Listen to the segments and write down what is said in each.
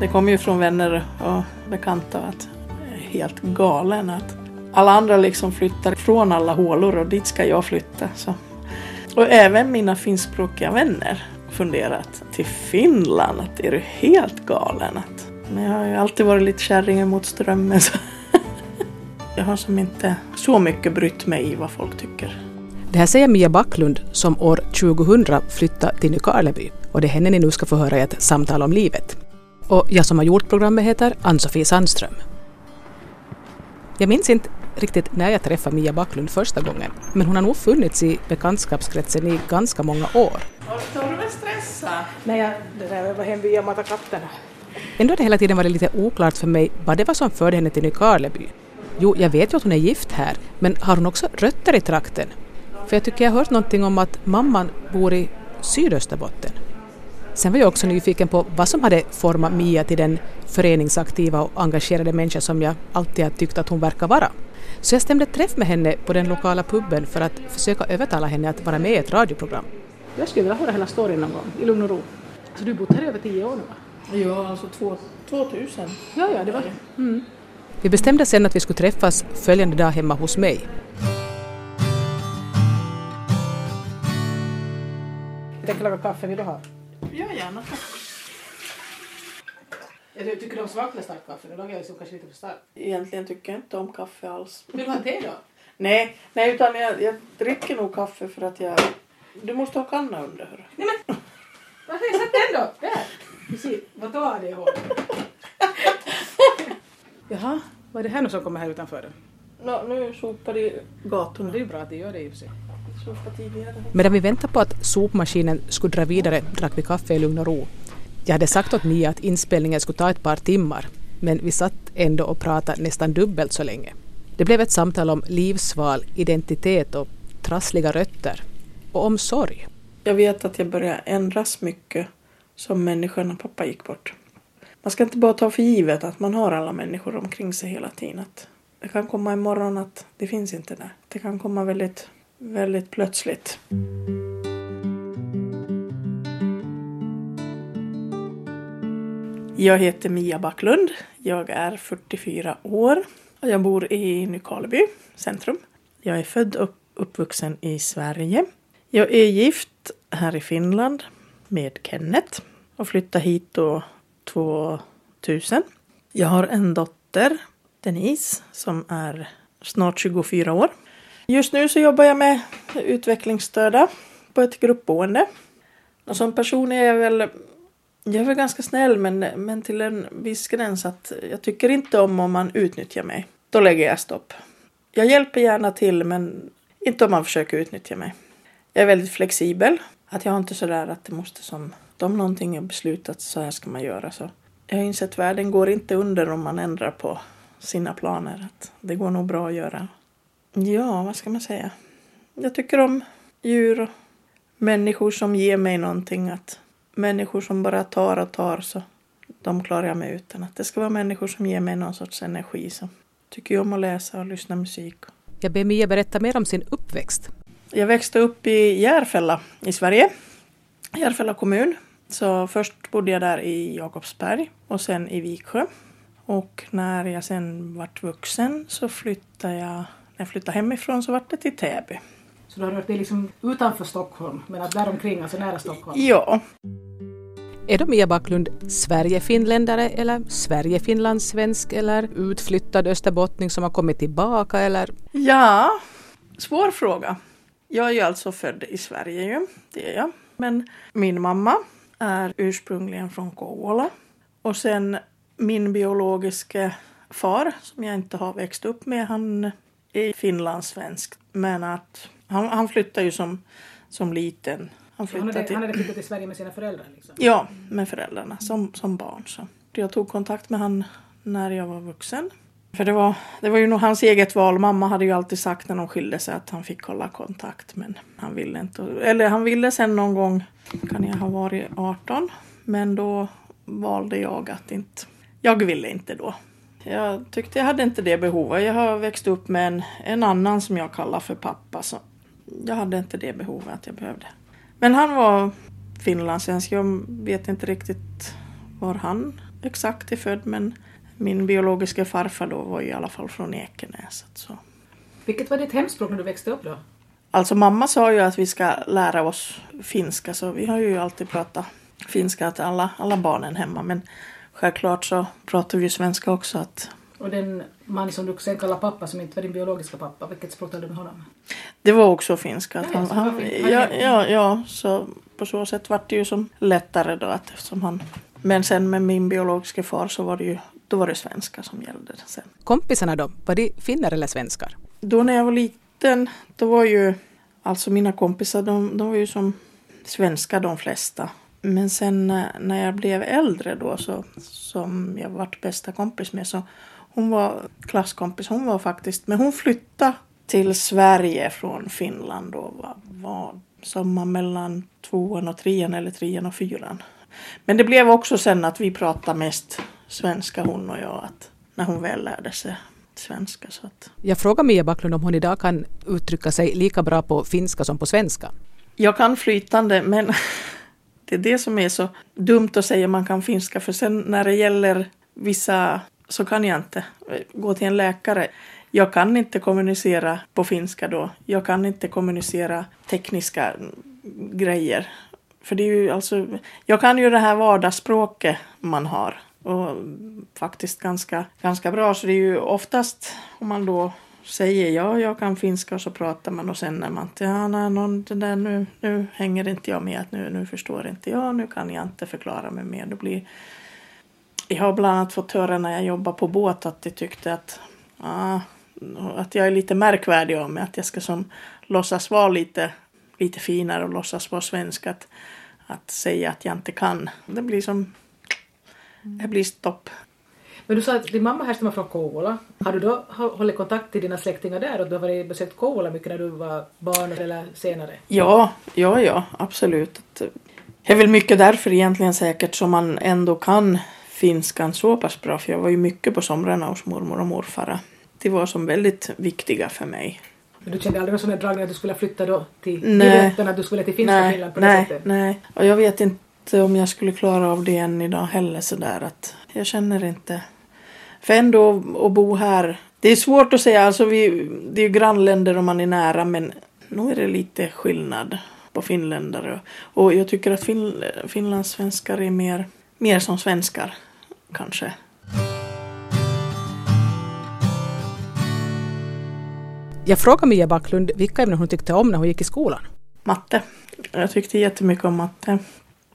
Det kommer ju från vänner och bekanta att jag är helt galen. Att alla andra liksom flyttar från alla hålor och dit ska jag flytta. Så. Och även mina finskspråkiga vänner funderat till Finland. Att är du helt galen? Att, men jag har ju alltid varit lite kärringen mot strömmen. Så. Jag har som inte så mycket brytt mig i vad folk tycker. Det här säger Mia Backlund som år 2000 flyttade till Nykarleby och det är henne ni nu ska få höra i ett samtal om livet. Och jag som har gjort programmet heter Ann-Sofie Sandström. Jag minns inte riktigt när jag träffade Mia Backlund första gången, men hon har nog funnits i bekantskapskretsen i ganska många år. Nej, jag, det där var hem via mata katterna. Ändå har det hela tiden varit lite oklart för mig vad det var som förde henne till Nykarleby. Jo, jag vet ju att hon är gift här, men har hon också rötter i trakten? För jag tycker jag har hört någonting om att mamman bor i Sydösterbotten. Sen var jag också nyfiken på vad som hade format Mia till den föreningsaktiva och engagerade människa som jag alltid har tyckt att hon verkar vara. Så jag stämde träff med henne på den lokala puben för att försöka övertala henne att vara med i ett radioprogram. Jag skulle vilja höra hela storyn någon gång, i lugn och ro. Så du har bott här i över tio år nu va? Ja, alltså två, 2000. Ja, ja, det var det. Mm. Vi bestämde sen att vi skulle träffas följande dag hemma hos mig. Jag tänker laga kaffe, vill du ha? Ja, gärna. Jag tycker du om svart eller starkt kaffe? Nu lagar jag liksom kanske lite för starkt. Egentligen tycker jag inte om kaffe alls. Vill du ha te då? Nej, nej utan jag, jag dricker nog kaffe för att jag... Du måste ha kanna under. hörru. Nej men! Varför har jag satt den då? Där! Vad då hade jag? Jaha, vad är det här nu som kommer här utanför? Nå, nu sopar de gatorna. Det är ju bra att det gör det i och för sig. Medan vi väntade på att sopmaskinen skulle dra vidare drack vi kaffe i lugn och ro. Jag hade sagt åt Mia att inspelningen skulle ta ett par timmar, men vi satt ändå och pratade nästan dubbelt så länge. Det blev ett samtal om livsval, identitet och trassliga rötter. Och om sorg. Jag vet att jag började ändras mycket som människa när pappa gick bort. Man ska inte bara ta för givet att man har alla människor omkring sig hela tiden. Att det kan komma imorgon att det finns inte där. Det kan komma väldigt, väldigt plötsligt. Jag heter Mia Backlund. Jag är 44 år och jag bor i Nykarleby centrum. Jag är född och uppvuxen i Sverige. Jag är gift här i Finland med Kenneth och flyttade hit då 2000. Jag har en dotter, Denise, som är snart 24 år. Just nu så jobbar jag med utvecklingsstörda på ett gruppboende. Och som person är jag väl, jag är väl ganska snäll men, men till en viss gräns att jag tycker inte om om man utnyttjar mig. Då lägger jag stopp. Jag hjälper gärna till men inte om man försöker utnyttja mig. Jag är väldigt flexibel. Att jag har inte sådär att det måste som om någonting är beslutat så här ska man göra så. Jag har insett att världen går inte under om man ändrar på sina planer. Att det går nog bra att göra. Ja, vad ska man säga? Jag tycker om djur och människor som ger mig någonting. Att människor som bara tar och tar så de klarar jag mig utan. Att det ska vara människor som ger mig någon sorts energi. Så tycker jag om att läsa och lyssna musik. Jag ber Mia berätta mer om sin uppväxt. Jag växte upp i Järfälla i Sverige. Järfälla kommun. Så först bodde jag där i Jakobsberg och sen i Viksjö. Och när jag sen vart vuxen så flyttade jag, jag flyttade hemifrån så vart det till Täby. Så du har varit liksom utanför Stockholm, men att däromkring, alltså nära Stockholm? Ja. Är då Mia Backlund Sverige-finländare eller Sverige-finlandssvensk eller utflyttad österbottning som har kommit tillbaka eller? Ja, svår fråga. Jag är ju alltså född i Sverige ju, det är jag. Men min mamma är ursprungligen från Kouvola. Och sen min biologiska far, som jag inte har växt upp med, han är finlandssvensk. Men att han, han flyttade ju som, som liten. Han, flyttade han, hade, till, han hade flyttat till Sverige med sina föräldrar? Liksom. Ja, med föräldrarna som, som barn. Så. Jag tog kontakt med han när jag var vuxen. För det var, det var ju nog hans eget val. Mamma hade ju alltid sagt när de skilde sig att han fick hålla kontakt. Men han ville inte. Eller han ville sen någon gång, kan jag ha varit 18. Men då valde jag att inte. Jag ville inte då. Jag tyckte jag hade inte det behovet. Jag har växt upp med en, en annan som jag kallar för pappa. Så jag hade inte det behovet att jag behövde. Men han var finlandssvensk. Jag vet inte riktigt var han exakt är född men min biologiska farfar då var i alla fall från Ekenäs. Så. Vilket var ditt hemspråk när du växte upp då? Alltså mamma sa ju att vi ska lära oss finska så vi har ju alltid pratat finska till alla, alla barnen hemma men självklart så pratar vi ju svenska också. Att... Och den man som du sen kallar pappa som inte var din biologiska pappa, vilket språk talade du med honom? Det var också finska. Ja, han, så han, fin- ja, ja, ja, så på så sätt var det ju som lättare då att eftersom han men sen med min biologiska far så var det ju då var det svenska som gällde sen. Kompisarna då, var de finnar eller svenskar? Då när jag var liten, då var ju alltså mina kompisar, de, de var ju som svenska de flesta. Men sen eh, när jag blev äldre då, så, som jag vart bästa kompis med, så hon var klasskompis, hon var faktiskt, men hon flyttade till Sverige från Finland då, var, var sommar mellan tvåan och trean eller trean och fyran. Men det blev också sen att vi pratade mest svenska hon och jag, att när hon väl lärde sig svenska. Så att. Jag frågar Mia Backlund om hon idag kan uttrycka sig lika bra på finska som på svenska. Jag kan flytande men det är det som är så dumt att säga man kan finska för sen när det gäller vissa så kan jag inte gå till en läkare. Jag kan inte kommunicera på finska då. Jag kan inte kommunicera tekniska grejer. För det är ju alltså, jag kan ju det här vardagsspråket man har och faktiskt ganska, ganska bra. Så det är ju oftast om man då säger ja, jag kan finska och så pratar man och sen när man inte, ja, nej, någon, det där, nu, nu hänger inte jag med, nu, nu förstår inte jag, nu kan jag inte förklara mig mer. Det blir, jag har bland annat fått höra när jag jobbar på båt att de tyckte att, ah, att jag är lite märkvärdig av mig, att jag ska som låtsas vara lite, lite finare och låtsas vara svensk, att, att säga att jag inte kan. Det blir som, det blir stopp. Men du sa att din mamma härstammar från Kouvola. Har du då hå- hållit kontakt till dina släktingar där och du har varit besökt Kouvola mycket när du var barn eller senare? Ja, ja, ja, absolut. Eh, Det är väl mycket därför egentligen säkert som man ändå kan finskan så pass bra. För jag var ju mycket på somrarna hos mormor och morfar. Det var som väldigt viktiga för mig. Men du kände aldrig någon sån dragning att du skulle flytta då till Nej. Tivetten, att du skulle till finska nej, Finland på det nej, sättet? nej. Och jag vet inte om jag skulle klara av det än idag heller sådär att jag känner inte. För ändå att bo här. Det är svårt att säga, alltså vi, det är ju grannländer och man är nära men nog är det lite skillnad på finländare. Och jag tycker att fin, finlandssvenskar är mer, mer som svenskar kanske. Jag frågade Mia Backlund vilka ämnen hon tyckte om när hon gick i skolan. Matte. Jag tyckte jättemycket om matte.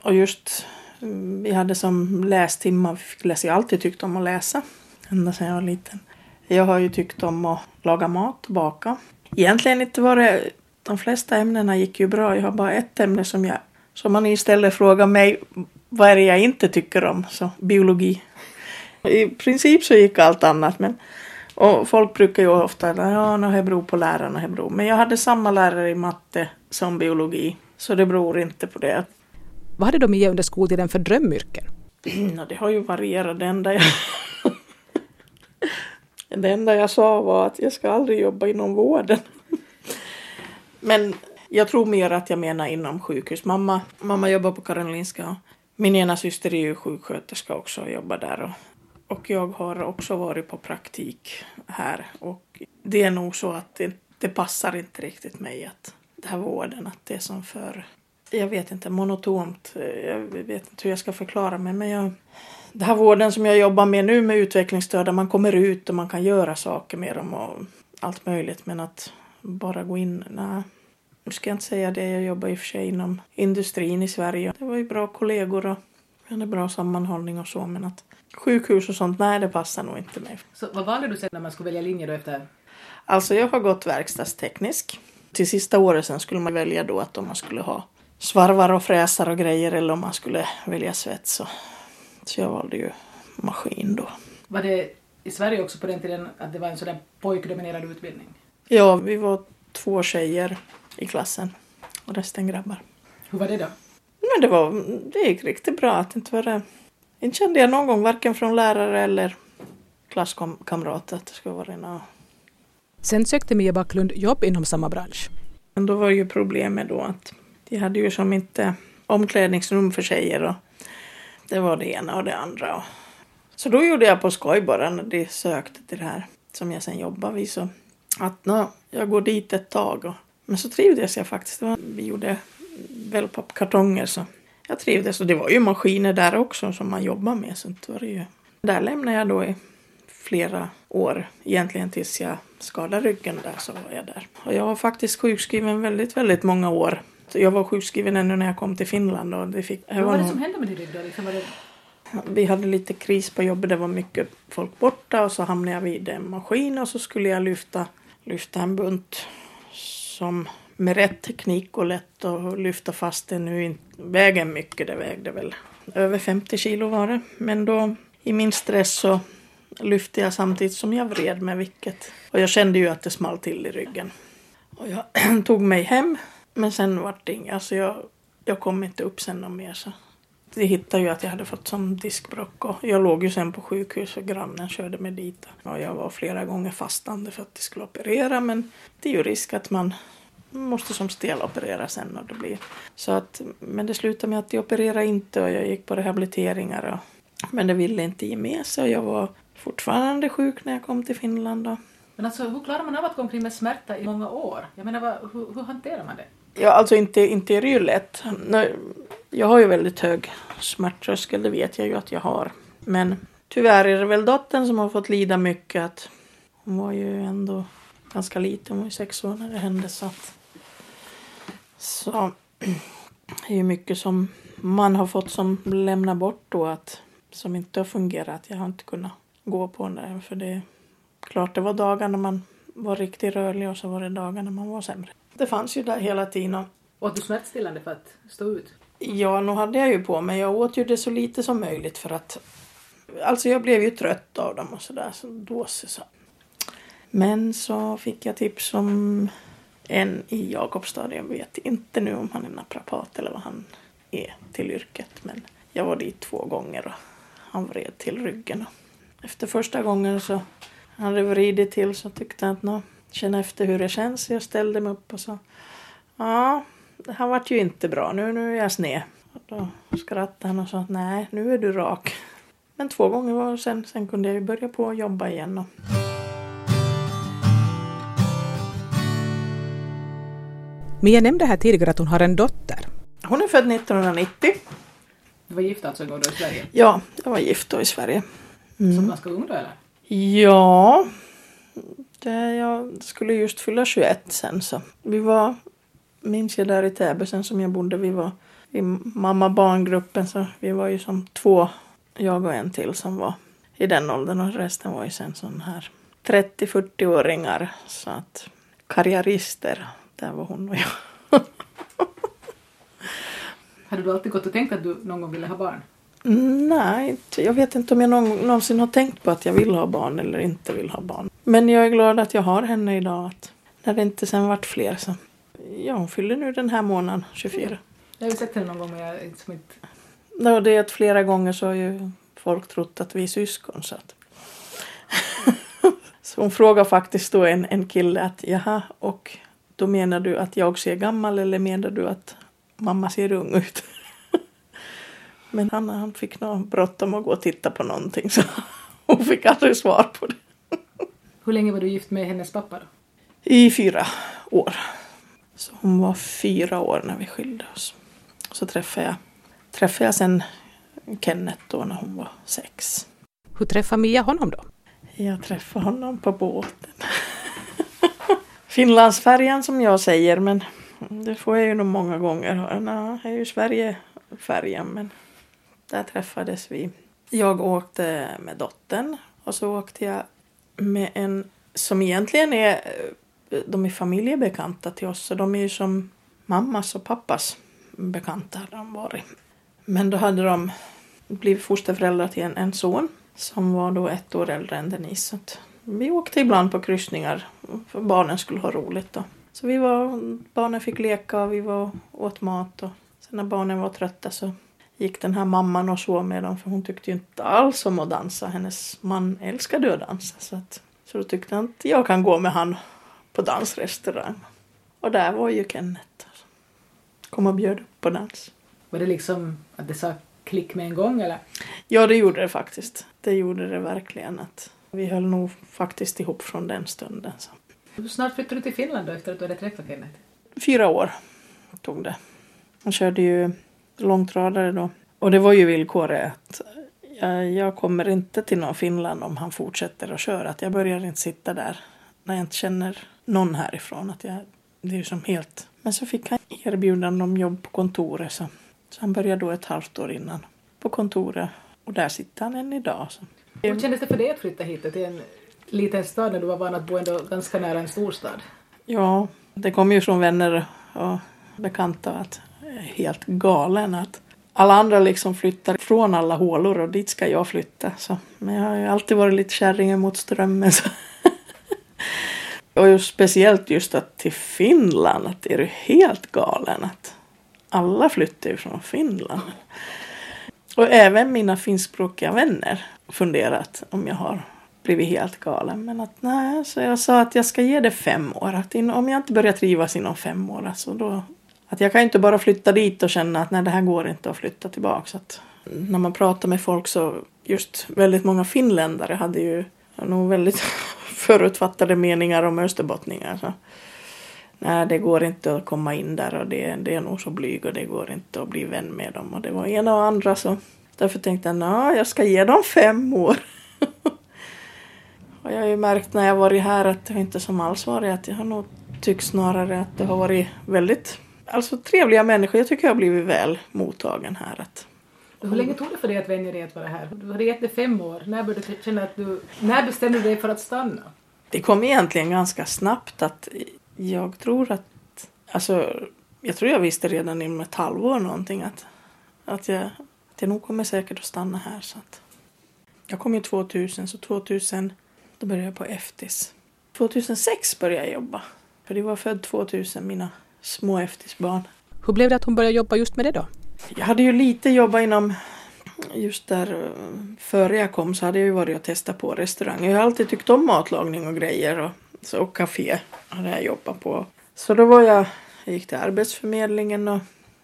Och just mm, vi hade som lästimmar, vi fick läsa. Jag har alltid tyckt om att läsa. Ända sedan jag var liten. Jag har ju tyckt om att laga mat och baka. Egentligen inte var det, de flesta ämnena gick ju bra. Jag har bara ett ämne som jag, som man istället frågar mig, vad är det jag inte tycker om? Så biologi. I princip så gick allt annat men och folk brukar ju ofta, ja, no, det beror på lärarna, det beror. Men jag hade samma lärare i matte som biologi. Så det beror inte på det. Vad hade då Mia under skoltiden för drömyrken? Ja, det har ju varierat. Det enda jag det enda jag sa var att jag ska aldrig jobba inom vården. Men jag tror mer att jag menar inom sjukhus. Mamma, mamma jobbar på Karolinska. Min ena syster är ju sjuksköterska också och jobbar där. Och, och jag har också varit på praktik här. Och det är nog så att det, det passar inte riktigt mig att det här vården, att det är som för jag vet inte, monotont. Jag vet inte hur jag ska förklara mig. Men jag, det här vården som jag jobbar med nu med utvecklingsstörda, man kommer ut och man kan göra saker med dem och allt möjligt. Men att bara gå in, nej. Nu ska jag inte säga det, jag jobbar i och för sig inom industrin i Sverige. Det var ju bra kollegor och hade bra sammanhållning och så. Men att sjukhus och sånt, nej det passar nog inte mig. Så vad valde du sen när man skulle välja linje då efter? Alltså jag har gått verkstadsteknisk. Till sista året sen skulle man välja då att om man skulle ha svarvar och fräsar och grejer eller om man skulle välja svets. Så, så jag valde ju maskin då. Var det i Sverige också på den tiden att det var en sån pojkdominerad utbildning? Ja, vi var två tjejer i klassen och resten grabbar. Hur var det då? Men det var, det gick riktigt bra att inte var det. Inte kände jag någon gång varken från lärare eller klasskamrater att det skulle vara något. Sen sökte Mia Backlund jobb inom samma bransch. Men då var ju problemet då att de hade ju som inte omklädningsrum för tjejer och det var det ena och det andra. Så då gjorde jag på skoj bara när de sökte till det här som jag sen jobbar vid. Så att nå, jag går dit ett tag. Och, men så trivdes jag faktiskt. Det var, vi gjorde wellpappkartonger så jag trivdes. Och det var ju maskiner där också som man jobbar med. Så det var det ju. Där lämnade jag då i flera år. Egentligen tills jag skadade ryggen där så var jag där. Och jag var faktiskt sjukskriven väldigt, väldigt många år. Jag var sjukskriven ännu när jag kom till Finland. Och det fick, Vad var det som hände med din rygg då? Liksom var det... Vi hade lite kris på jobbet. Det var mycket folk borta och så hamnade jag vid en maskin och så skulle jag lyfta, lyfta en bunt som med rätt teknik och lätt att lyfta fast det nu inte väger mycket. Det vägde väl över 50 kilo var det. Men då i min stress så lyfte jag samtidigt som jag vred med vicket. Och jag kände ju att det small till i ryggen. Och jag tog mig hem. Men sen var det inget. Alltså jag, jag kom inte upp sen någon mer. Så. De hittade ju att jag hade fått som diskbråck. Och jag låg ju sen på sjukhus och grannen körde mig dit. Och jag var flera gånger fastande för att de skulle operera. Men det är ju risk att man måste som steloperera sen. Och det blir. Så att, men det slutade med att de opererade inte och jag gick på rehabiliteringar. Och, men det ville inte ge med sig och jag var fortfarande sjuk när jag kom till Finland. Och. Men alltså hur klarar man av att gå omkring med smärta i många år? Jag menar vad, hur, hur hanterar man det? Ja, alltså inte, inte är det ju lätt. Jag har ju väldigt hög smärttröskel, det vet jag ju att jag har. Men tyvärr är det väl dottern som har fått lida mycket. Att hon var ju ändå ganska liten, hon var ju sex år när det hände. Så, att, så det är ju mycket som man har fått som lämna bort då, att, som inte har fungerat. Jag har inte kunnat gå på det. För det är klart, det var dagar när man var riktigt rörlig och så var det dagar när man var sämre. Det fanns ju där hela tiden. Åt du smärtstillande för att stå ut? Ja, nu hade jag ju på mig. Jag åt ju det så lite som möjligt för att... Alltså jag blev ju trött av dem och sådär. Så dåsig så. Men så fick jag tips om en i Jakobstad. Jag vet inte nu om han är naprapat eller vad han är till yrket. Men jag var dit två gånger och han vred till ryggen. Efter första gången så hade vridit till så tyckte jag att nå, känna efter hur det känns. Jag ställde mig upp och sa ja, det här vart ju inte bra. Nu, nu är jag sned. Och då skrattade han och sa att nej, nu är du rak. Men två gånger var sen, sen kunde jag ju börja på att jobba igen. Och, Mia nämnde här tidigare att hon har en dotter. hon är född 1990. Du var gift alltså då i Sverige? Ja, jag var gift då i Sverige. Som ganska ung då eller? Ja, Eh, jag skulle just fylla 21 sen så. Vi var, minns jag där i Täby sen som jag bodde, vi var i mamma-barngruppen så vi var ju som två, jag och en till som var i den åldern och resten var ju sen sån här 30-40-åringar så att karriärister, där var hon och jag. Hade du alltid gått och tänkt att du någon gång ville ha barn? Nej, jag vet inte om jag någon, någonsin har tänkt på att jag vill ha barn eller inte vill ha barn. Men jag är glad att jag har henne idag. Att när det inte sen vart fler så. Ja, hon fyller nu den här månaden, 24. Jag har sett henne någon gång men jag är inte som inte... Ja, det är att flera gånger så har ju folk trott att vi är syskon. Så, att. så hon frågar faktiskt då en, en kille att jaha, och då menar du att jag ser gammal eller menar du att mamma ser ung ut? Men han, han fick nog bråttom att gå och titta på någonting så hon fick aldrig svar på det. Hur länge var du gift med hennes pappa då? I fyra år. Så hon var fyra år när vi skilde oss. Så träffade jag, träffade jag sen Kenneth då när hon var sex. Hur träffade Mia honom då? Jag träffade honom på båten. Finlandsfärjan som jag säger men det får jag ju nog många gånger höra. Nej, det är ju Sverigefärjan men där träffades vi. Jag åkte med dottern och så åkte jag med en som egentligen är, eh, de är familjebekanta till oss så de är ju som mammas och pappas bekanta hade de varit. Men då hade de blivit fosterföräldrar till en, en son som var då ett år äldre än Denise. Så att vi åkte ibland på kryssningar för barnen skulle ha roligt. Då. Så vi var, barnen fick leka och vi var åt mat. Och sen när barnen var trötta så gick den här mamman och sov med dem för hon tyckte ju inte alls om att dansa. Hennes man älskade att dansa. Så, att, så då tyckte han att jag kan gå med han på dansrestaurang. Och där var ju Kenneth. Kom och bjöd upp på dans. Var det liksom att det sa klick med en gång eller? Ja, det gjorde det faktiskt. Det gjorde det verkligen. Att vi höll nog faktiskt ihop från den stunden. Så. Hur snart flyttade du till Finland då efter att du hade träffat Kenneth? Fyra år tog det. Han körde ju långtradare då. Och det var ju villkoret att jag, jag kommer inte till någon Finland om han fortsätter att köra. Att jag börjar inte sitta där när jag inte känner någon härifrån. Att jag, det är ju som helt... Men så fick han erbjudande om jobb på kontoret. Så, så han började då ett halvt år innan på kontoret. Och där sitter han än idag. Så. Hur kändes det för dig att flytta hit till en liten stad när du var van att bo ändå ganska nära en storstad? Ja, det kom ju från vänner och bekanta att helt galen. Att alla andra liksom flyttar från alla hålor och dit ska jag flytta. Så. Men jag har ju alltid varit lite kärringen mot strömmen. Så. och just, speciellt just att till Finland, att är du helt galen. Att alla flyttar ju från Finland. Och även mina finskspråkiga vänner funderat om jag har blivit helt galen. Men att nej, så jag sa att jag ska ge det fem år. Att in, om jag inte börjar trivas inom fem år, alltså då... Att jag kan inte bara flytta dit och känna att nej, det här går inte att flytta tillbaka. Så att när man pratar med folk så just väldigt många finländare hade ju nog väldigt förutfattade meningar om österbottningar. Så. Nej, det går inte att komma in där och det, det är nog så blyg och det går inte att bli vän med dem. Och det var ena och andra så därför tänkte jag, att jag ska ge dem fem år. och jag har ju märkt när jag varit här att det inte som alls varit att jag har nog tyckt snarare att det har varit väldigt alltså trevliga människor. Jag tycker jag har blivit väl mottagen här. Att, Hur länge tog det för dig att vänja dig att vara här? Du hade gett det fem år. När började du känna att du... När bestämde du dig för att stanna? Det kom egentligen ganska snabbt att jag tror att... Alltså, jag tror jag visste redan inom ett halvår någonting att, att, jag, att jag nog kommer säkert att stanna här. Så att, jag kom ju 2000, så 2000 då började jag på Eftis. 2006 började jag jobba. För det var född 2000, mina små Eftisbarn. Hur blev det att hon började jobba just med det då? Jag hade ju lite jobbat inom just där före jag kom så hade jag ju varit och testat på restaurang. Jag har alltid tyckt om matlagning och grejer och, så, och café hade jag jobbat på. Så då var jag, jag gick till Arbetsförmedlingen och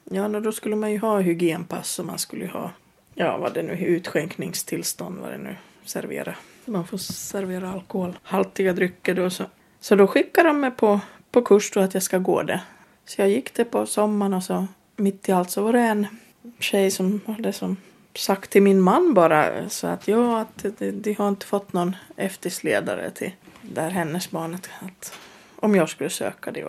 ja, då skulle man ju ha hygienpass och man skulle ha, ja vad det nu utskänkningstillstånd vad det nu serverar. Man får servera alkoholhaltiga drycker då så. Så då skickade de mig på, på kurs då att jag ska gå det. Så jag gick det på sommaren och så mitt i allt så var det en tjej som hade som sagt till min man bara så att ja, att de, de har inte fått någon eftersledare till där hennes barn att om jag skulle söka det.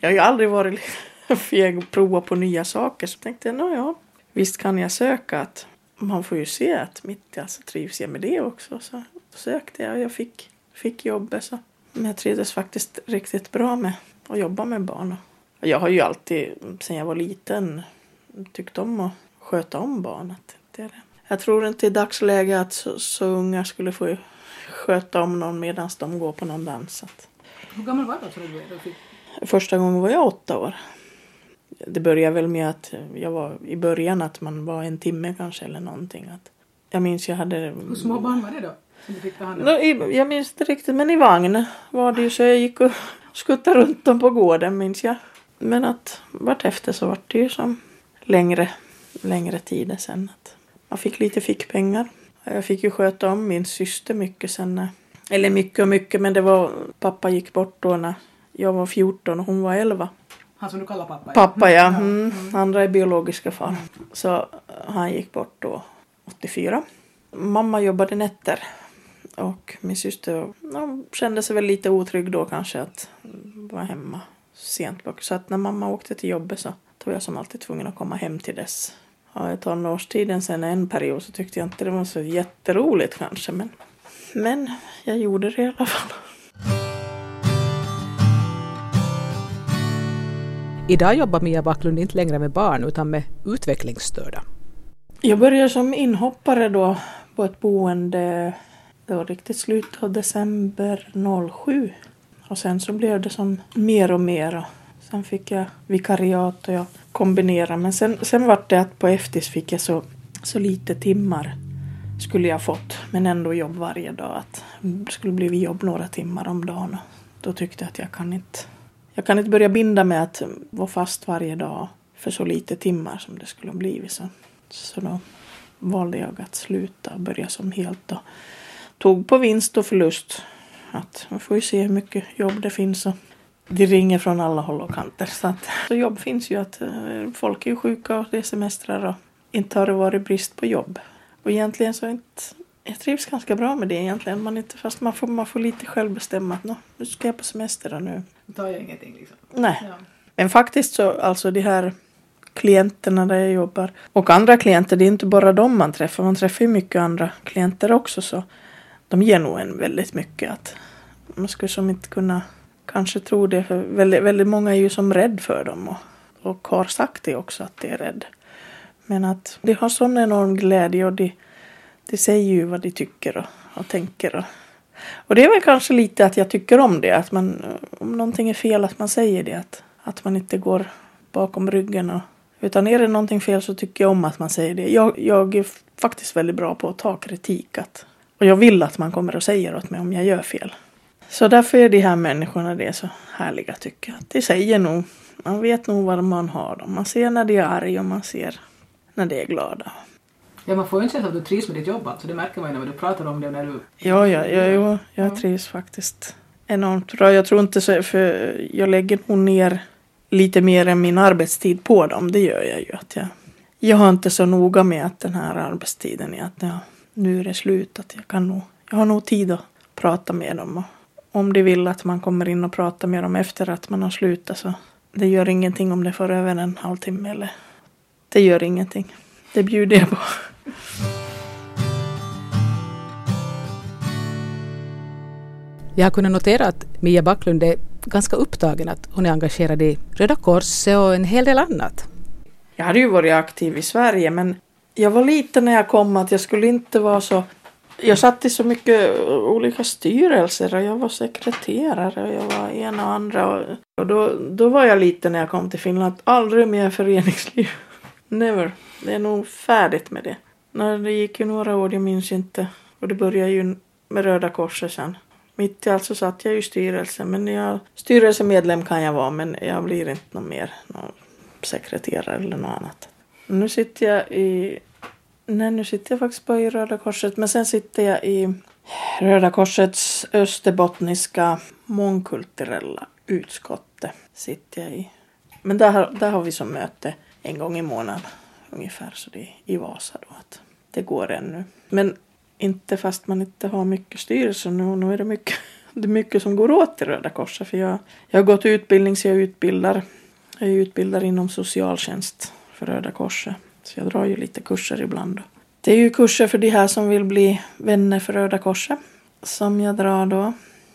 Jag har ju aldrig varit feg och prova på nya saker så tänkte jag, nå ja, visst kan jag söka att man får ju se att mitt i alltså trivs jag med det också. Så sökte jag och jag fick, fick jobbet så. Men jag trivdes faktiskt riktigt bra med att jobba med barn. Jag har ju alltid, sedan jag var liten, tyckt om att sköta om barnet. Det är det. Jag tror inte i dagsläget att så, så unga skulle få sköta om någon medan de går på någon dans. Hur gammal var du? Första gången var jag åtta år. Det började väl med att jag var i början att man var en timme kanske eller någonting. Att jag minns jag hade... Hur små barn var det då? Nå, i- Jag minns inte riktigt men i vagn var det ju så jag gick och skuttade runt dem på gården minns jag. Men att vartefter så var det ju som längre, längre tider sen. Att man fick lite fickpengar. Jag fick ju sköta om min syster mycket sen. Eller mycket och mycket men det var pappa gick bort då när jag var 14 och hon var 11. Han som du kallar pappa? Pappa ja, mm, andra är biologiska far. Så han gick bort då 84. Mamma jobbade nätter. Och min syster ja, kände sig väl lite otrygg då kanske att vara hemma sent. på- Så att när mamma åkte till jobbet så var jag som alltid tvungen att komma hem till dess. Ja, i tonårstiden sen en period så tyckte jag inte det var så jätteroligt kanske. Men, men jag gjorde det i alla fall. Idag jobbar Mia Backlund inte längre med barn utan med utvecklingsstörda. Jag började som inhoppare då på ett boende. Det var riktigt slutet av december 07. Och sen så blev det som mer och mer. Och sen fick jag vikariat och jag kombinerade. Men sen, sen var det att på eftis fick jag så, så lite timmar skulle jag fått. Men ändå jobb varje dag. Att det skulle bli jobb några timmar om dagen. Då tyckte jag att jag kan inte jag kan inte börja binda med att vara fast varje dag för så lite timmar som det skulle ha blivit. Så, så då valde jag att sluta och börja som helt och tog på vinst och förlust. Att man får ju se hur mycket jobb det finns och det ringer från alla håll och kanter. Så, att, så jobb finns ju att eh, folk är sjuka och det är semestrar och inte har det varit brist på jobb. Och egentligen så är inte, jag trivs ganska bra med det egentligen. Man inte, fast man får, man får lite själv bestämma att nu ska jag på semester och nu. Tar ju ingenting liksom. Nej. Ja. Men faktiskt så, alltså de här klienterna där jag jobbar och andra klienter, det är inte bara dem man träffar. Man träffar ju mycket andra klienter också så de ger nog en väldigt mycket att man skulle som inte kunna kanske tro det för väldigt, väldigt många är ju som rädd för dem och, och har sagt det också att de är rädd. Men att de har sån enorm glädje och de, de säger ju vad de tycker och, och tänker. Och, och det är väl kanske lite att jag tycker om det, att man, om någonting är fel att man säger det. Att, att man inte går bakom ryggen. Och, utan är det någonting fel så tycker jag om att man säger det. Jag, jag är faktiskt väldigt bra på att ta kritik. Att, och jag vill att man kommer och säger åt mig om jag gör fel. Så därför är de här människorna det så härliga tycker jag. De säger nog, man vet nog vad man har dem. Man ser när de är arga och man ser när de är glada. Ja, man får ju en känsla av att du trivs med ditt jobb alltså. Det märker man ju när du pratar om det när du... Ja, ja, ja, ja jag trivs faktiskt enormt bra. Jag tror inte så, för jag lägger nog ner lite mer än min arbetstid på dem. Det gör jag ju. Att jag, jag har inte så noga med att den här arbetstiden är att ja, nu är det slut. Att jag, kan nog, jag har nog tid att prata med dem. Och om de vill att man kommer in och pratar med dem efter att man har slutat så det gör ingenting om det får över en halvtimme eller det gör ingenting. Det bjuder jag på. Jag har kunnat notera att Mia Backlund är ganska upptagen, att hon är engagerad i Röda Korset och en hel del annat. Jag hade ju varit aktiv i Sverige men jag var liten när jag kom att jag skulle inte vara så jag satt i så mycket olika styrelser och jag var sekreterare och jag var ena och andra. Och då, då var jag liten när jag kom till Finland. Aldrig mer föreningsliv. Never. Det är nog färdigt med det. När det gick ju några år, jag minns inte. Och det började ju med Röda Korset sen. Mitt i allt så satt jag i styrelsen. Men jag, styrelsemedlem kan jag vara men jag blir inte någon mer någon sekreterare eller något annat. Nu sitter jag i Nej, nu sitter jag faktiskt bara i Röda Korset. Men sen sitter jag i Röda Korsets österbottniska mångkulturella utskottet. Sitter jag i. Men där, där har vi som möte en gång i månaden ungefär. Så det är i Vasa då att det går ännu. Men inte fast man inte har mycket styrelse nu. Nu är det mycket, det är mycket som går åt i Röda Korset. För jag, jag har gått utbildning så jag utbildar. Jag är utbildad inom socialtjänst för Röda Korset. Så jag drar ju lite kurser ibland. Det är ju kurser för de här som vill bli vänner för Röda Korset som jag drar då.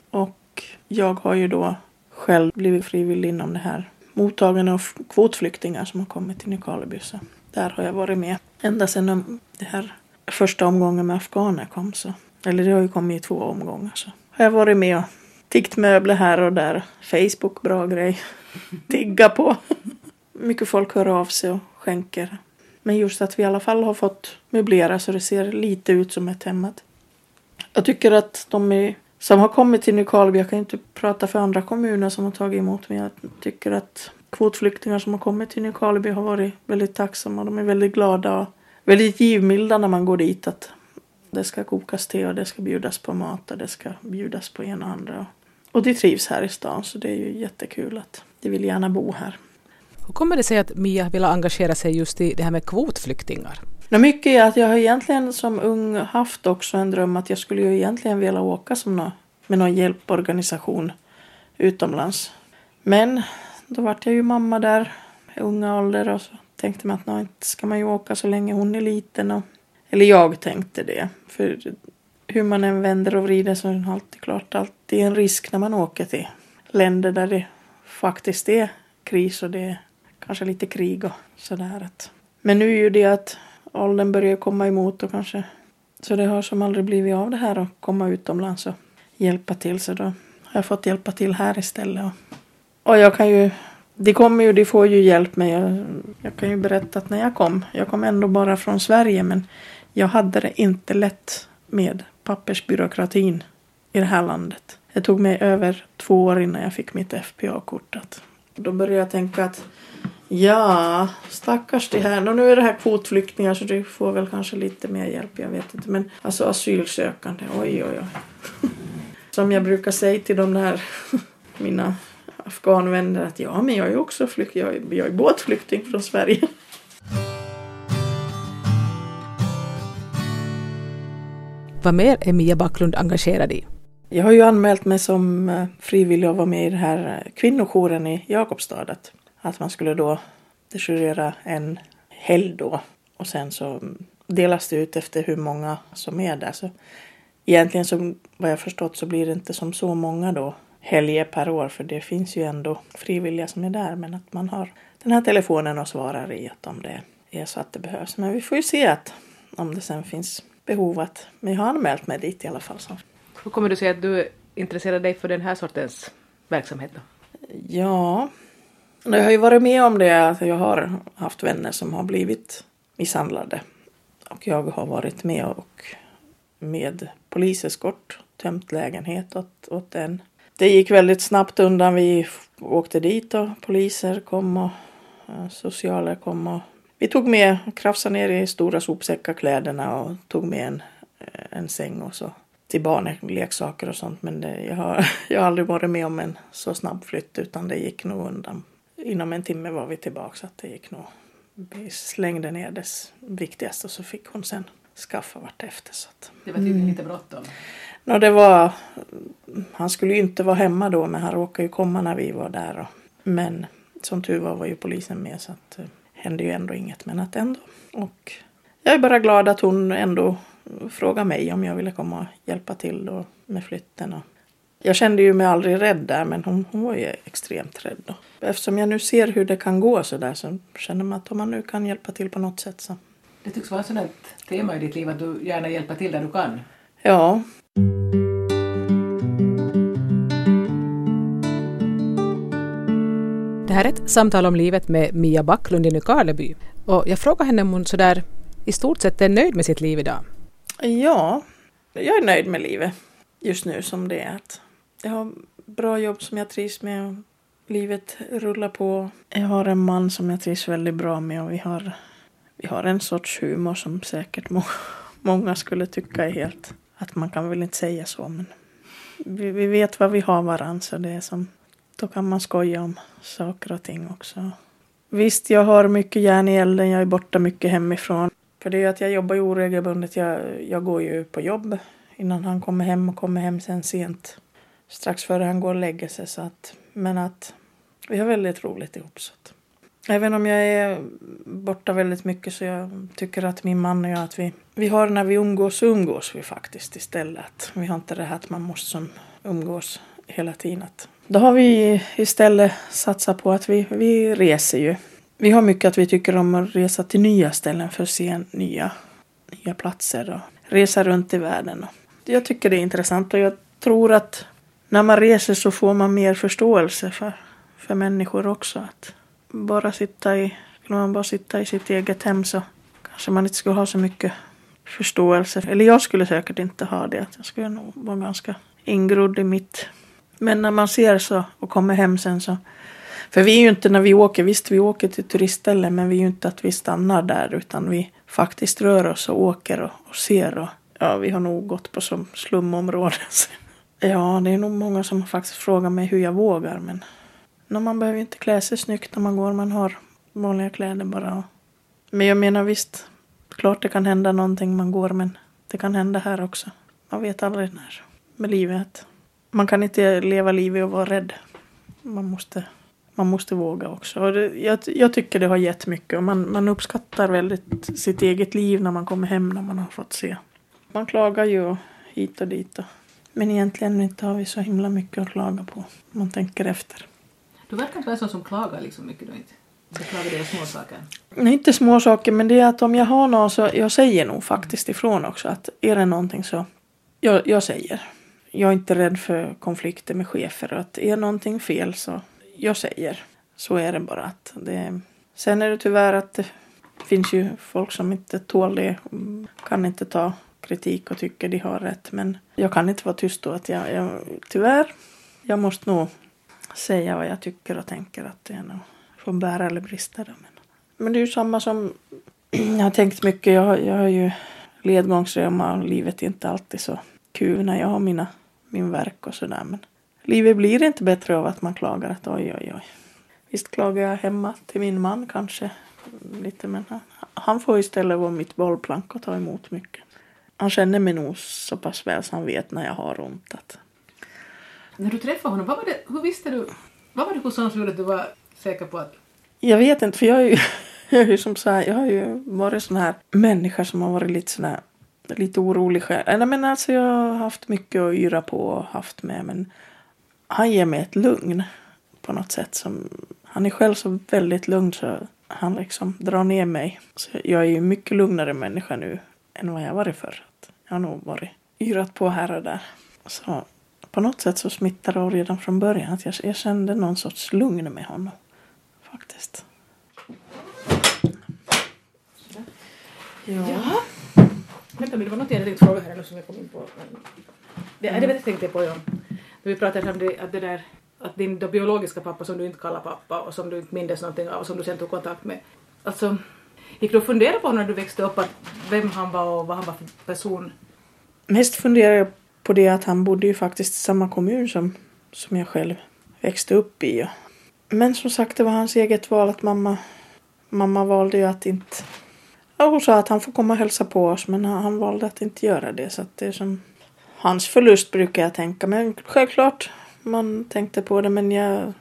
Och jag har ju då själv blivit frivillig inom det här mottagande av kvotflyktingar som har kommit till Nykarleby. Så där har jag varit med ända sedan det här första omgången med afghaner kom. Så, eller det har ju kommit i två omgångar. Så har jag varit med och tiggt möbler här och där. Facebook, bra grej. Tigga på. Mycket folk hör av sig och skänker men just att vi i alla fall har fått möblera så det ser lite ut som ett hem. Jag tycker att de är, som har kommit till Nykarleby, jag kan inte prata för andra kommuner som har tagit emot men jag tycker att kvotflyktingar som har kommit till Nykarleby har varit väldigt tacksamma. De är väldigt glada och väldigt givmilda när man går dit. Att det ska kokas te och det ska bjudas på mat och det ska bjudas på en och andra. Och de trivs här i stan så det är ju jättekul att de vill gärna bo här. Hur kommer det sig att Mia vill engagera sig just i det här med kvotflyktingar? No, mycket är att jag har egentligen som ung haft också en dröm att jag skulle ju egentligen vilja åka som nå, med någon hjälporganisation utomlands. Men då vart jag ju mamma där i unga ålder och så tänkte man att nå, inte ska man ju åka så länge hon är liten. Och, eller jag tänkte det. För hur man än vänder och vrider så är det alltid klart alltid en risk när man åker till länder där det faktiskt är kris och det är kanske lite krig och sådär. Men nu är ju det att åldern börjar komma emot och kanske så det har som aldrig blivit av det här att komma utomlands och hjälpa till så då har jag fått hjälpa till här istället. Och, och jag kan ju, de kommer ju, de får ju hjälp med, jag, jag kan ju berätta att när jag kom, jag kom ändå bara från Sverige men jag hade det inte lätt med pappersbyråkratin i det här landet. Det tog mig över två år innan jag fick mitt FPA-kort. Då började jag tänka att Ja, stackars de här. Nå, nu är det här kvotflyktingar så du får väl kanske lite mer hjälp, jag vet inte. Men alltså asylsökande, oj oj oj. Som jag brukar säga till de där mina afghanvänner att ja, men jag är också flykt, jag är, jag är båtflykting från Sverige. Vad mer är Mia Backlund engagerad i? Jag har ju anmält mig som eh, frivillig att vara med i den här eh, kvinnojouren i Jakobstad. Att, man skulle då dejourera en helg då och sen så delas det ut efter hur många som är där. Så egentligen så vad jag förstått så blir det inte som så många då helger per år för det finns ju ändå frivilliga som är där men att man har den här telefonen och svarar i att om det är så att det behövs. Men vi får ju se att om det sen finns behov att, men jag har anmält mig dit i alla fall. Så. Hur kommer du sig att du intresserar dig för den här sortens verksamhet då? Ja, jag har ju varit med om det att jag har haft vänner som har blivit misshandlade. Och jag har varit med och med poliseskort tömt lägenhet åt, åt en. Det gick väldigt snabbt undan. Vi åkte dit och poliser kom och eh, socialer kom och vi tog med, krafsade ner i stora sopsäckar kläderna och tog med en, eh, en säng och så till barnen, leksaker och sånt. Men det, jag, har, jag har aldrig varit med om en så snabb flytt utan det gick nog undan. Inom en timme var vi tillbaka så att det gick nog. Vi slängde ner dess viktigaste och så fick hon sen skaffa vartefter. Så att, det var tydligen lite bråttom. No, det var, han skulle ju inte vara hemma då men han råkade ju komma när vi var där. Och, men som tur var var ju polisen med så att det hände ju ändå inget men att ändå. Och jag är bara glad att hon ändå frågade mig om jag ville komma och hjälpa till då med flytten. Och jag kände ju mig aldrig rädd där men hon, hon var ju extremt rädd. Då. Eftersom jag nu ser hur det kan gå så där så känner man att om man nu kan hjälpa till på något sätt så. Det tycks vara ett sådant tema i ditt liv att du gärna hjälper till där du kan. Ja. Det här är ett samtal om livet med Mia Backlund i Nykarleby. Och jag frågar henne om hon sådär i stort sett är nöjd med sitt liv idag. Ja, jag är nöjd med livet just nu som det är. Jag har bra jobb som jag trivs med. Livet rullar på. Jag har en man som jag trivs väldigt bra med och vi har, vi har en sorts humor som säkert må, många skulle tycka är helt... Att man kan väl inte säga så men vi, vi vet vad vi har varandra så det är som... Då kan man skoja om saker och ting också. Visst, jag har mycket järn i elden. Jag är borta mycket hemifrån. För det är ju att jag jobbar ju oregelbundet. Jag, jag går ju på jobb innan han kommer hem och kommer hem sen sent. Strax före han går och lägger sig. Så att, men att vi har väldigt roligt ihop. Så att, även om jag är borta väldigt mycket så jag tycker att min man och jag att vi, vi har när vi umgås så umgås vi faktiskt istället. Vi har inte det här att man måste som umgås hela tiden. Att, då har vi istället satsat på att vi, vi reser ju vi har mycket att vi tycker om att resa till nya ställen för att se nya, nya platser och resa runt i världen. Jag tycker det är intressant och jag tror att när man reser så får man mer förståelse för, för människor också. Att bara sitta i, skulle man bara sitta i sitt eget hem så kanske man inte skulle ha så mycket förståelse. Eller jag skulle säkert inte ha det. Jag skulle nog vara ganska ingrodd i mitt. Men när man ser så och kommer hem sen så för vi är ju inte när vi åker, visst vi åker till turistställen men vi är ju inte att vi stannar där utan vi faktiskt rör oss och åker och, och ser och ja, vi har nog gått på som slumområden ja, det är nog många som faktiskt frågar mig hur jag vågar men no, man behöver inte klä sig snyggt när man går, man har vanliga kläder bara. Men jag menar visst, klart det kan hända någonting man går men det kan hända här också. Man vet aldrig när med livet. Man kan inte leva livet och vara rädd. Man måste man måste våga också. Och det, jag, jag, tycker det har gett mycket och man, man uppskattar väldigt sitt eget liv när man kommer hem när man har fått se. Man klagar ju hit och dit. Och, men egentligen inte har vi så himla mycket att klaga på. om Man tänker efter. Du verkar inte vara en sån som klagar liksom mycket då inte? Så klagar du små saker? Nej, inte små saker men det är att om jag har något så jag säger nog faktiskt ifrån också att är det någonting så jag, jag säger. Jag är inte rädd för konflikter med chefer och att är någonting fel så jag säger. Så är det bara. att det, Sen är det tyvärr att det finns ju folk som inte tål det. Kan inte ta kritik och tycker de har rätt. Men jag kan inte vara tyst då. Att jag, jag, tyvärr, jag måste nog säga vad jag tycker och tänker. att det är nog, får bära eller brista. Då. Men, men det är ju samma som jag har tänkt mycket. Jag, jag har ju ledgångsreuma och livet är inte alltid så kul när jag har mina, min verk och sådär. Men livet blir inte bättre av att man klagar att oj, oj, oj. Visst klagar jag hemma till min man kanske lite men han, han får istället vara mitt bollplank och ta emot mycket. Han känner mig nog så pass väl så han vet när jag har ont. Att... När du träffade honom, vad var det, hur visste du, vad var det hos honom som gjorde att du var säker på att... Jag vet inte för jag är ju, jag är ju som så här, jag har ju varit sån här människa som har varit lite sån här lite orolig själv. men alltså jag har haft mycket att yra på och haft med men han ger mig ett lugn på något sätt som han är själv så väldigt lugn så han liksom drar ner mig. Så jag är ju mycket lugnare människa nu än vad jag varit förr. Jag har nog varit yrat på här och där. Så på något sätt så smittade det redan från början att jag, jag kände någon sorts lugn med honom. Faktiskt. Ja. ja. Vänta, det var något jag tänkte fråga här som jag kom in på. Det, mm. det vet jag tänkte på, ja. Vi pratade om det, att det där att din biologiska pappa som du inte kallar pappa och som du inte mindes någonting av och som du sen tog kontakt med. Alltså, gick du att fundera på när du växte upp att vem han var och vad han var för person? Mest funderade jag på det att han bodde ju faktiskt i samma kommun som, som jag själv växte upp i. Men som sagt, det var hans eget val att mamma, mamma valde ju att inte... Ja, hon sa att han får komma och hälsa på oss men han, han valde att inte göra det så att det är som hans förlust brukar jag tänka. Men självklart, man tänkte på det men jag...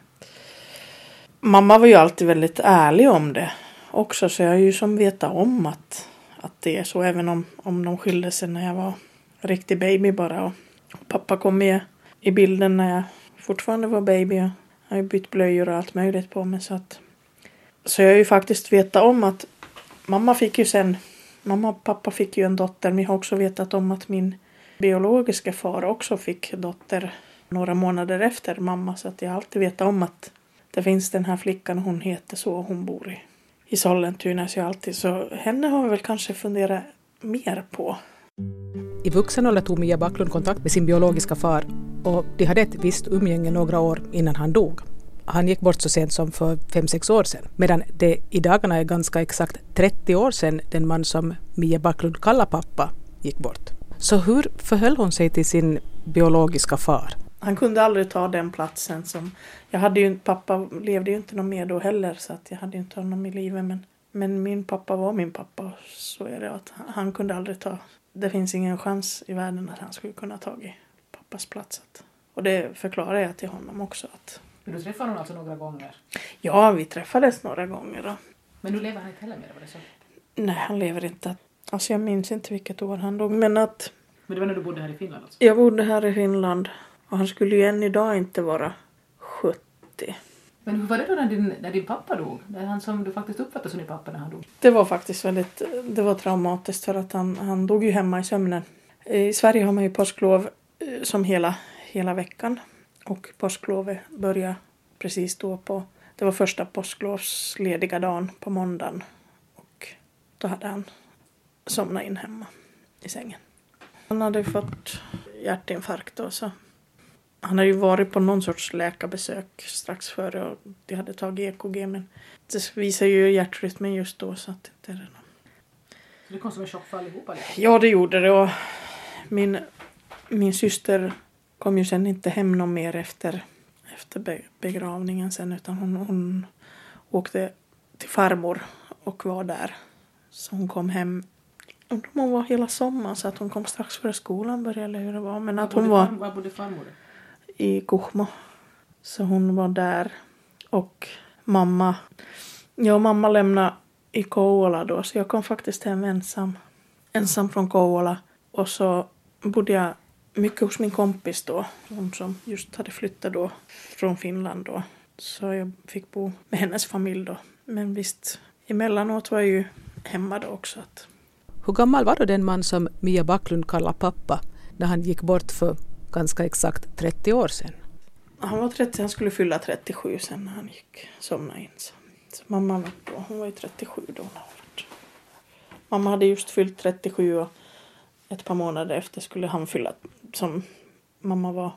Mamma var ju alltid väldigt ärlig om det också så jag har ju som vetat om att, att det är så även om, om de skilde sig när jag var riktig baby bara. Och, och pappa kom med i bilden när jag fortfarande var baby. Jag har ju bytt blöjor och allt möjligt på mig så att så jag har ju faktiskt vetat om att mamma fick ju sen mamma och pappa fick ju en dotter men jag har också vetat om att min biologiska far också fick dotter några månader efter mamma så att jag alltid vetat om att det finns den här flickan hon heter så och hon bor i, i Sollentuna så jag alltid så henne har vi väl kanske funderat mer på. I vuxen ålder tog Mia Backlund kontakt med sin biologiska far och de hade ett visst umgänge några år innan han dog. Han gick bort så sent som för fem sex år sedan, medan det i dagarna är ganska exakt 30 år sedan den man som Mia Backlund kallar pappa gick bort. Så hur förhöll hon sig till sin biologiska far? Han kunde aldrig ta den platsen som... Jag hade ju, pappa levde ju inte någon mer då heller så att jag hade ju inte honom i livet men, men min pappa var min pappa så är det att han kunde aldrig ta... Det finns ingen chans i världen att han skulle kunna ta i pappas plats. Och det förklarar jag till honom också att... Men du träffade honom alltså några gånger? Ja, vi träffades några gånger. Då. Men nu lever han inte heller mer, var det så? Nej, han lever inte. Alltså jag minns inte vilket år han dog men att... Men det var när du bodde här i Finland alltså? Jag bodde här i Finland. Och han skulle ju än idag inte vara 70. Men hur var det då när din, när din pappa dog? Det är han som du faktiskt uppfattade som din pappa när han dog? Det var faktiskt väldigt det var traumatiskt för att han, han dog ju hemma i sömnen. I Sverige har man ju påsklov eh, som hela, hela veckan. Och påsklovet börjar precis då på, det var första påsklovslediga dagen på måndagen. Och då hade han somnat in hemma i sängen. Han hade fått hjärtinfarkt då så han hade ju varit på någon sorts läkarbesök strax före och de hade tagit EKG men det visar ju hjärtrytmen just då så att det är det. Så det kom som en chock för allihopa? Ja det gjorde det och min, min syster kom ju sen inte hem någon mer efter, efter begravningen sen utan hon, hon åkte till farmor och var där. Så hon kom hem hon var hela sommaren så att hon kom strax före skolan började eller hur det var. Men att hon var... Var bodde farmor? I Kuhmo. Så hon var där. Och mamma, ja mamma lämnade i Kouvola då så jag kom faktiskt hem ensam. Ensam från Kouvola. Och så bodde jag mycket hos min kompis då. Hon som just hade flyttat då från Finland då. Så jag fick bo med hennes familj då. Men visst, emellanåt var jag ju hemma då också. Att... Hur gammal var då den man som Mia Backlund kallar pappa när han gick bort för ganska exakt 30 år sedan. Han var 30, han skulle fylla 37 sen när han gick, somnade in. Så, så mamma var då, hon var ju 37 då. När hon Mamma hade just fyllt 37 och ett par månader efter skulle han fylla, som mamma var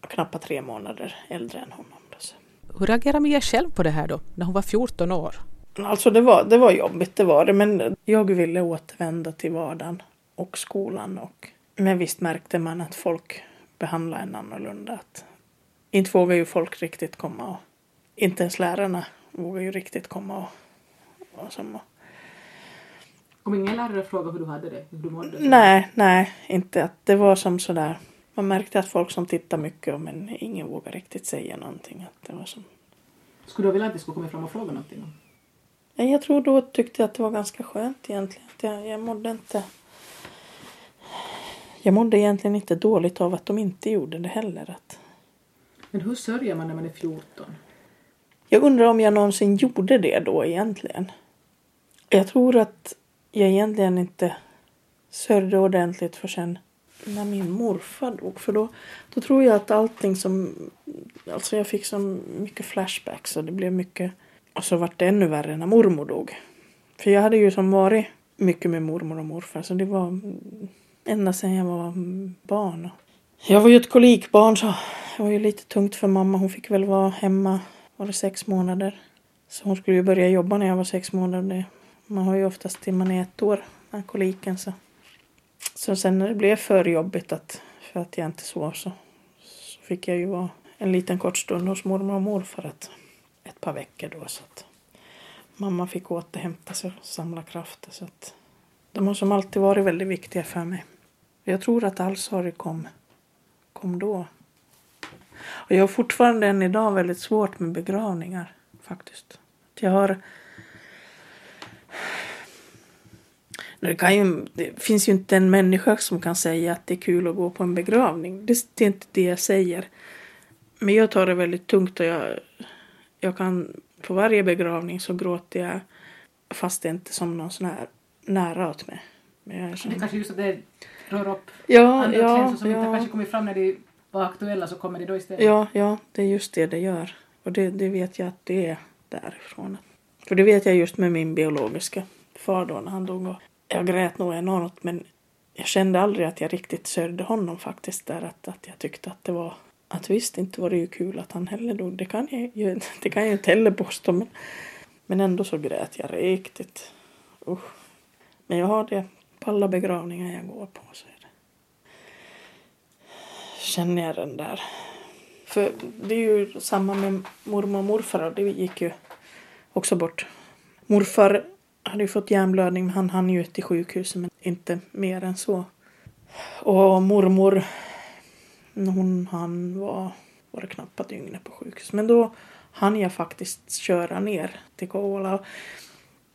knappt tre månader äldre än honom. Då, så. Hur reagerade Mia själv på det här då, när hon var 14 år? Alltså det var, det var jobbigt, det var det. Men jag ville återvända till vardagen och skolan. Och, men visst märkte man att folk behandlade en annorlunda. Att, inte vågar ju folk riktigt komma och inte ens lärarna vågar ju riktigt komma och, och, som, och Om ingen lärare frågade hur du hade det, hur du mådde? Nej, nej, inte att det var som sådär. Man märkte att folk som tittade mycket men ingen vågade riktigt säga någonting. Att det var som... Skulle du vilja att de skulle komma fram och fråga någonting? Jag tror då tyckte jag att det var ganska skönt egentligen. Att jag, jag mådde inte... Jag mådde egentligen inte dåligt av att de inte gjorde det heller. Att... Men hur sörjer man när man är 14? Jag undrar om jag någonsin gjorde det då egentligen. Jag tror att jag egentligen inte sörjde ordentligt för sen när min morfar dog. För då, då tror jag att allting som... Alltså jag fick så mycket flashbacks och det blev mycket... Och så vart det ännu värre när mormor dog. För jag hade ju som varit mycket med mormor och morfar så det var ända sedan jag var barn. Jag var ju ett kolikbarn så det var ju lite tungt för mamma. Hon fick väl vara hemma, var det sex månader. Så hon skulle ju börja jobba när jag var sex månader. Man har ju oftast till man är ett år, den koliken. Så. så sen när det blev för jobbigt att, för att jag inte sov så, så fick jag ju vara en liten kort stund hos mormor och morfar ett, ett par veckor då. Så att mamma fick återhämta sig och samla krafter. Så att de har som alltid varit väldigt viktiga för mig. Jag tror att sorg kom, kom då. Och jag har fortfarande än idag väldigt svårt med begravningar faktiskt. Jag har... Det, kan ju, det finns ju inte en människa som kan säga att det är kul att gå på en begravning. Det, det är inte det jag säger. Men jag tar det väldigt tungt och jag, jag kan på varje begravning så gråter jag fast det inte är som någon sån här nära åt mig. Men jag är som, Det är kanske just att det rör upp ja, andra ja, känslor som inte ja. kanske kommit fram när de var aktuella så kommer de då istället. Ja, ja, det är just det det gör. Och det, det vet jag att det är därifrån. För det vet jag just med min biologiska far då när han dog. Och jag grät nog enormt men jag kände aldrig att jag riktigt sörjde honom faktiskt där. Att, att jag tyckte att det var att visst inte var det ju kul att han heller dog. Det kan jag ju, det kan jag inte heller påstå. Men, men ändå så grät jag riktigt. Usch. Men jag har det på alla begravningar jag går på. Så är det. Känner jag den där. För det är ju samma med mormor och morfar och det gick ju också bort. Morfar hade ju fått hjärnblödning men han hann ju till sjukhuset men inte mer än så. Och mormor, hon han var, var det knappt ett dygn på sjukhus. Men då hann jag faktiskt köra ner till Kouvola.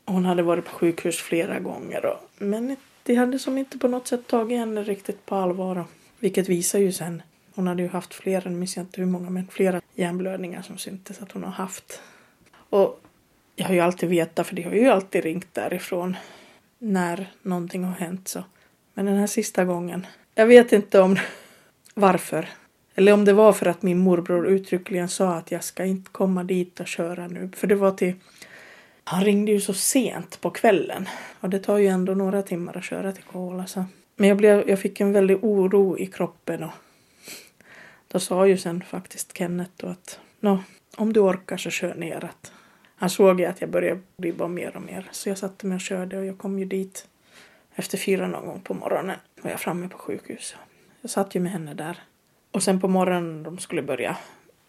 Hon hade varit på sjukhus flera gånger. Och, men de hade som inte på något sätt tagit henne riktigt på allvar. Vilket visar ju sen. Hon hade ju haft flera, nu minns jag inte hur många, men flera hjärnblödningar som syntes att hon har haft. Och jag har ju alltid vetat, för de har ju alltid ringt därifrån när någonting har hänt. så. Men den här sista gången, jag vet inte om varför. Eller om det var för att min morbror uttryckligen sa att jag ska inte komma dit och köra nu. För det var till... Han ringde ju så sent på kvällen. Och det tar ju ändå några timmar att köra till Kola. Så. Men jag, blev, jag fick en väldig oro i kroppen. Och då sa ju sen faktiskt Kenneth då att Nå, om du orkar så kör ner. Att han såg ju att jag började bli bara mer och mer. Så jag satte mig och körde och jag kom ju dit. Efter fyra någon gång på morgonen var jag framme på sjukhuset. Jag satt ju med henne där. Och sen på morgonen de skulle börja,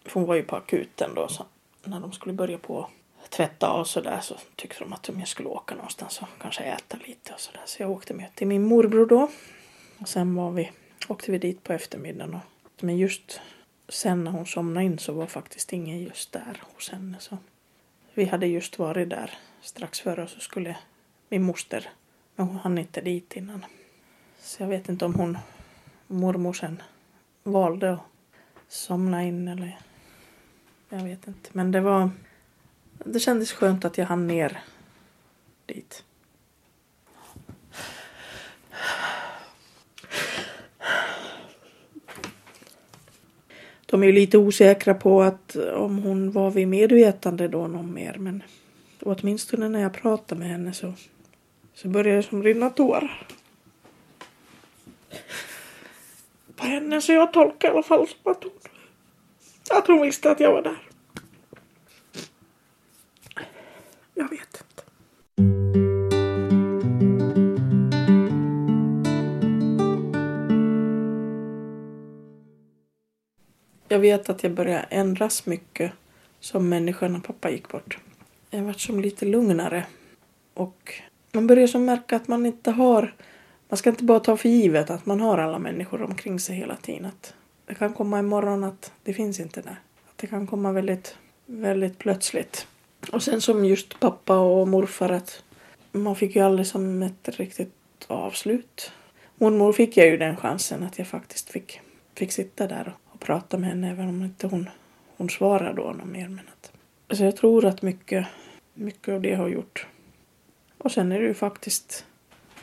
för hon var ju på akuten då, så när de skulle börja på tvätta och sådär så tyckte de att om jag skulle åka någonstans och kanske äta lite och sådär. Så jag åkte med till min morbror då. Och sen var vi, åkte vi dit på eftermiddagen. Och, men just sen när hon somnade in så var faktiskt ingen just där hos henne. Så vi hade just varit där strax före och så skulle min moster, men hon hann inte dit innan. Så jag vet inte om hon, mormor sen valde att somna in eller jag vet inte. Men det var, det kändes skönt att jag hann ner dit. De är ju lite osäkra på att om hon var vid medvetande då någon mer men åtminstone när jag pratade med henne så, så började det som rinna tårar. På henne så jag tolkar i alla fall som att hon, att hon visste att jag var där. Jag vet inte. Jag vet att jag började ändras mycket som människa när pappa gick bort. Jag vart som lite lugnare. Och man börjar som märka att man inte har... Man ska inte bara ta för givet att man har alla människor omkring sig hela tiden. Att det kan komma imorgon att det finns inte där. Att det kan komma väldigt, väldigt plötsligt. Och sen som just pappa och morfar att man fick ju aldrig som ett riktigt avslut. Mormor fick jag ju den chansen att jag faktiskt fick, fick sitta där och, och prata med henne även om inte hon, hon svarade då något mer. Men att, så jag tror att mycket, mycket av det har gjort. Och sen är det ju faktiskt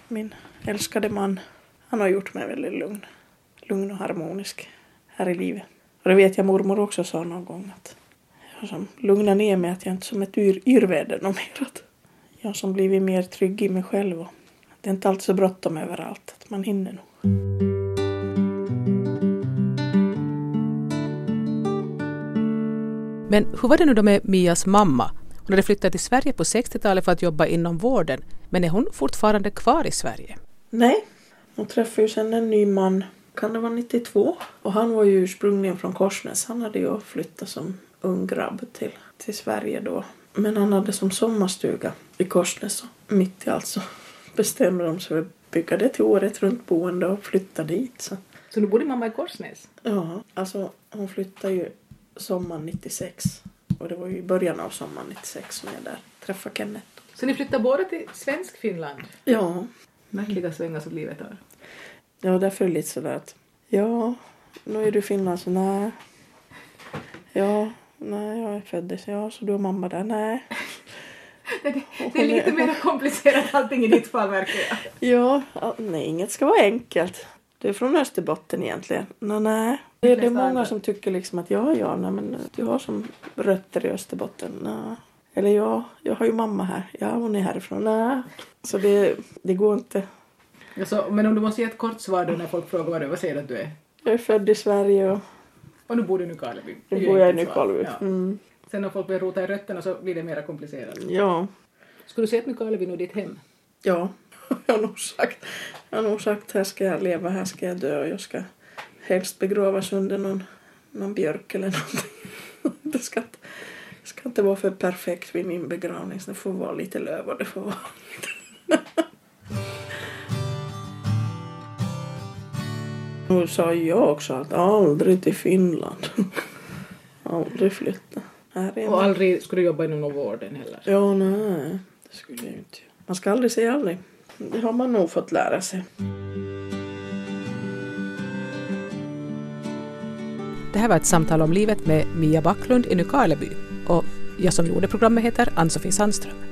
min älskade man. Han har gjort mig väldigt lugn. Lugn och harmonisk här i livet. Och det vet jag mormor också sa någon gång att jag som lugnar ner mig att jag inte är som ett yr, yrväder något mer. Att jag som blivit mer trygg i mig själv och det är inte alltid så bråttom överallt. Att man hinner nog. Men hur var det nu då med Mias mamma? Hon hade flyttat till Sverige på 60-talet för att jobba inom vården. Men är hon fortfarande kvar i Sverige? Nej, hon träffade ju sen en ny man, kan det vara 92? Och han var ju ursprungligen från Korsnäs. Han hade ju flyttat som ung grabb till, till Sverige då. Men han hade som sommarstuga i Korsnäs. Och mitt i allt så bestämde de sig för att bygga det till året runt boende och flytta dit. Så. Så nu bodde mamma i Korsnäs? Ja, alltså hon flyttade ju sommaren 96. Och det var ju i början av sommaren 96 som jag där träffade Kenneth. Så ni flyttade båda till svensk Finland? Ja. Märkliga svängar som livet har. Ja, därför är det lite sådär att ja, nu är du i Finland så nej. Ja, nej, jag är född så ja, så du har mamma där, nej. Det, det, det är lite mer komplicerat allting i ditt fall verkar jag. Ja, nej, inget ska vara enkelt. Du är från Österbotten egentligen. Nej, nej. Det, det är många som tycker liksom att ja, ja, nej, men du har som rötter i Österbotten. Nej. Eller ja, jag har ju mamma här. Ja, hon är härifrån. Nej. Så det, det går inte. Alltså, men om du måste ge ett kort svar då när folk frågar vad du vad säger du att du är? Jag är född i Sverige och Och nu bor du i Nykarleby. nu bor jag i Nykarleby. Ja. Mm. Sen när folk börjar rota i rötterna så blir det mer komplicerat. Ja. Skulle du säga att Nykarleby nu är ditt hem? Ja, jag har nog sagt. Jag har nog sagt här ska jag leva, här ska jag dö och jag ska helst begravas under någon, någon björk eller någonting. Det ska, inte, det ska inte vara för perfekt vid min begravning. så Det får vara lite löv och det får vara Nu sa jag också att aldrig till Finland. aldrig flytta. Här är Och aldrig skulle du jobba inom någon vården heller? Ja, nej. Det skulle jag inte. Man ska aldrig säga aldrig. Det har man nog fått lära sig. Det här var ett samtal om livet med Mia Backlund i Nykarleby och jag som gjorde programmet heter Ann-Sofie Sandström.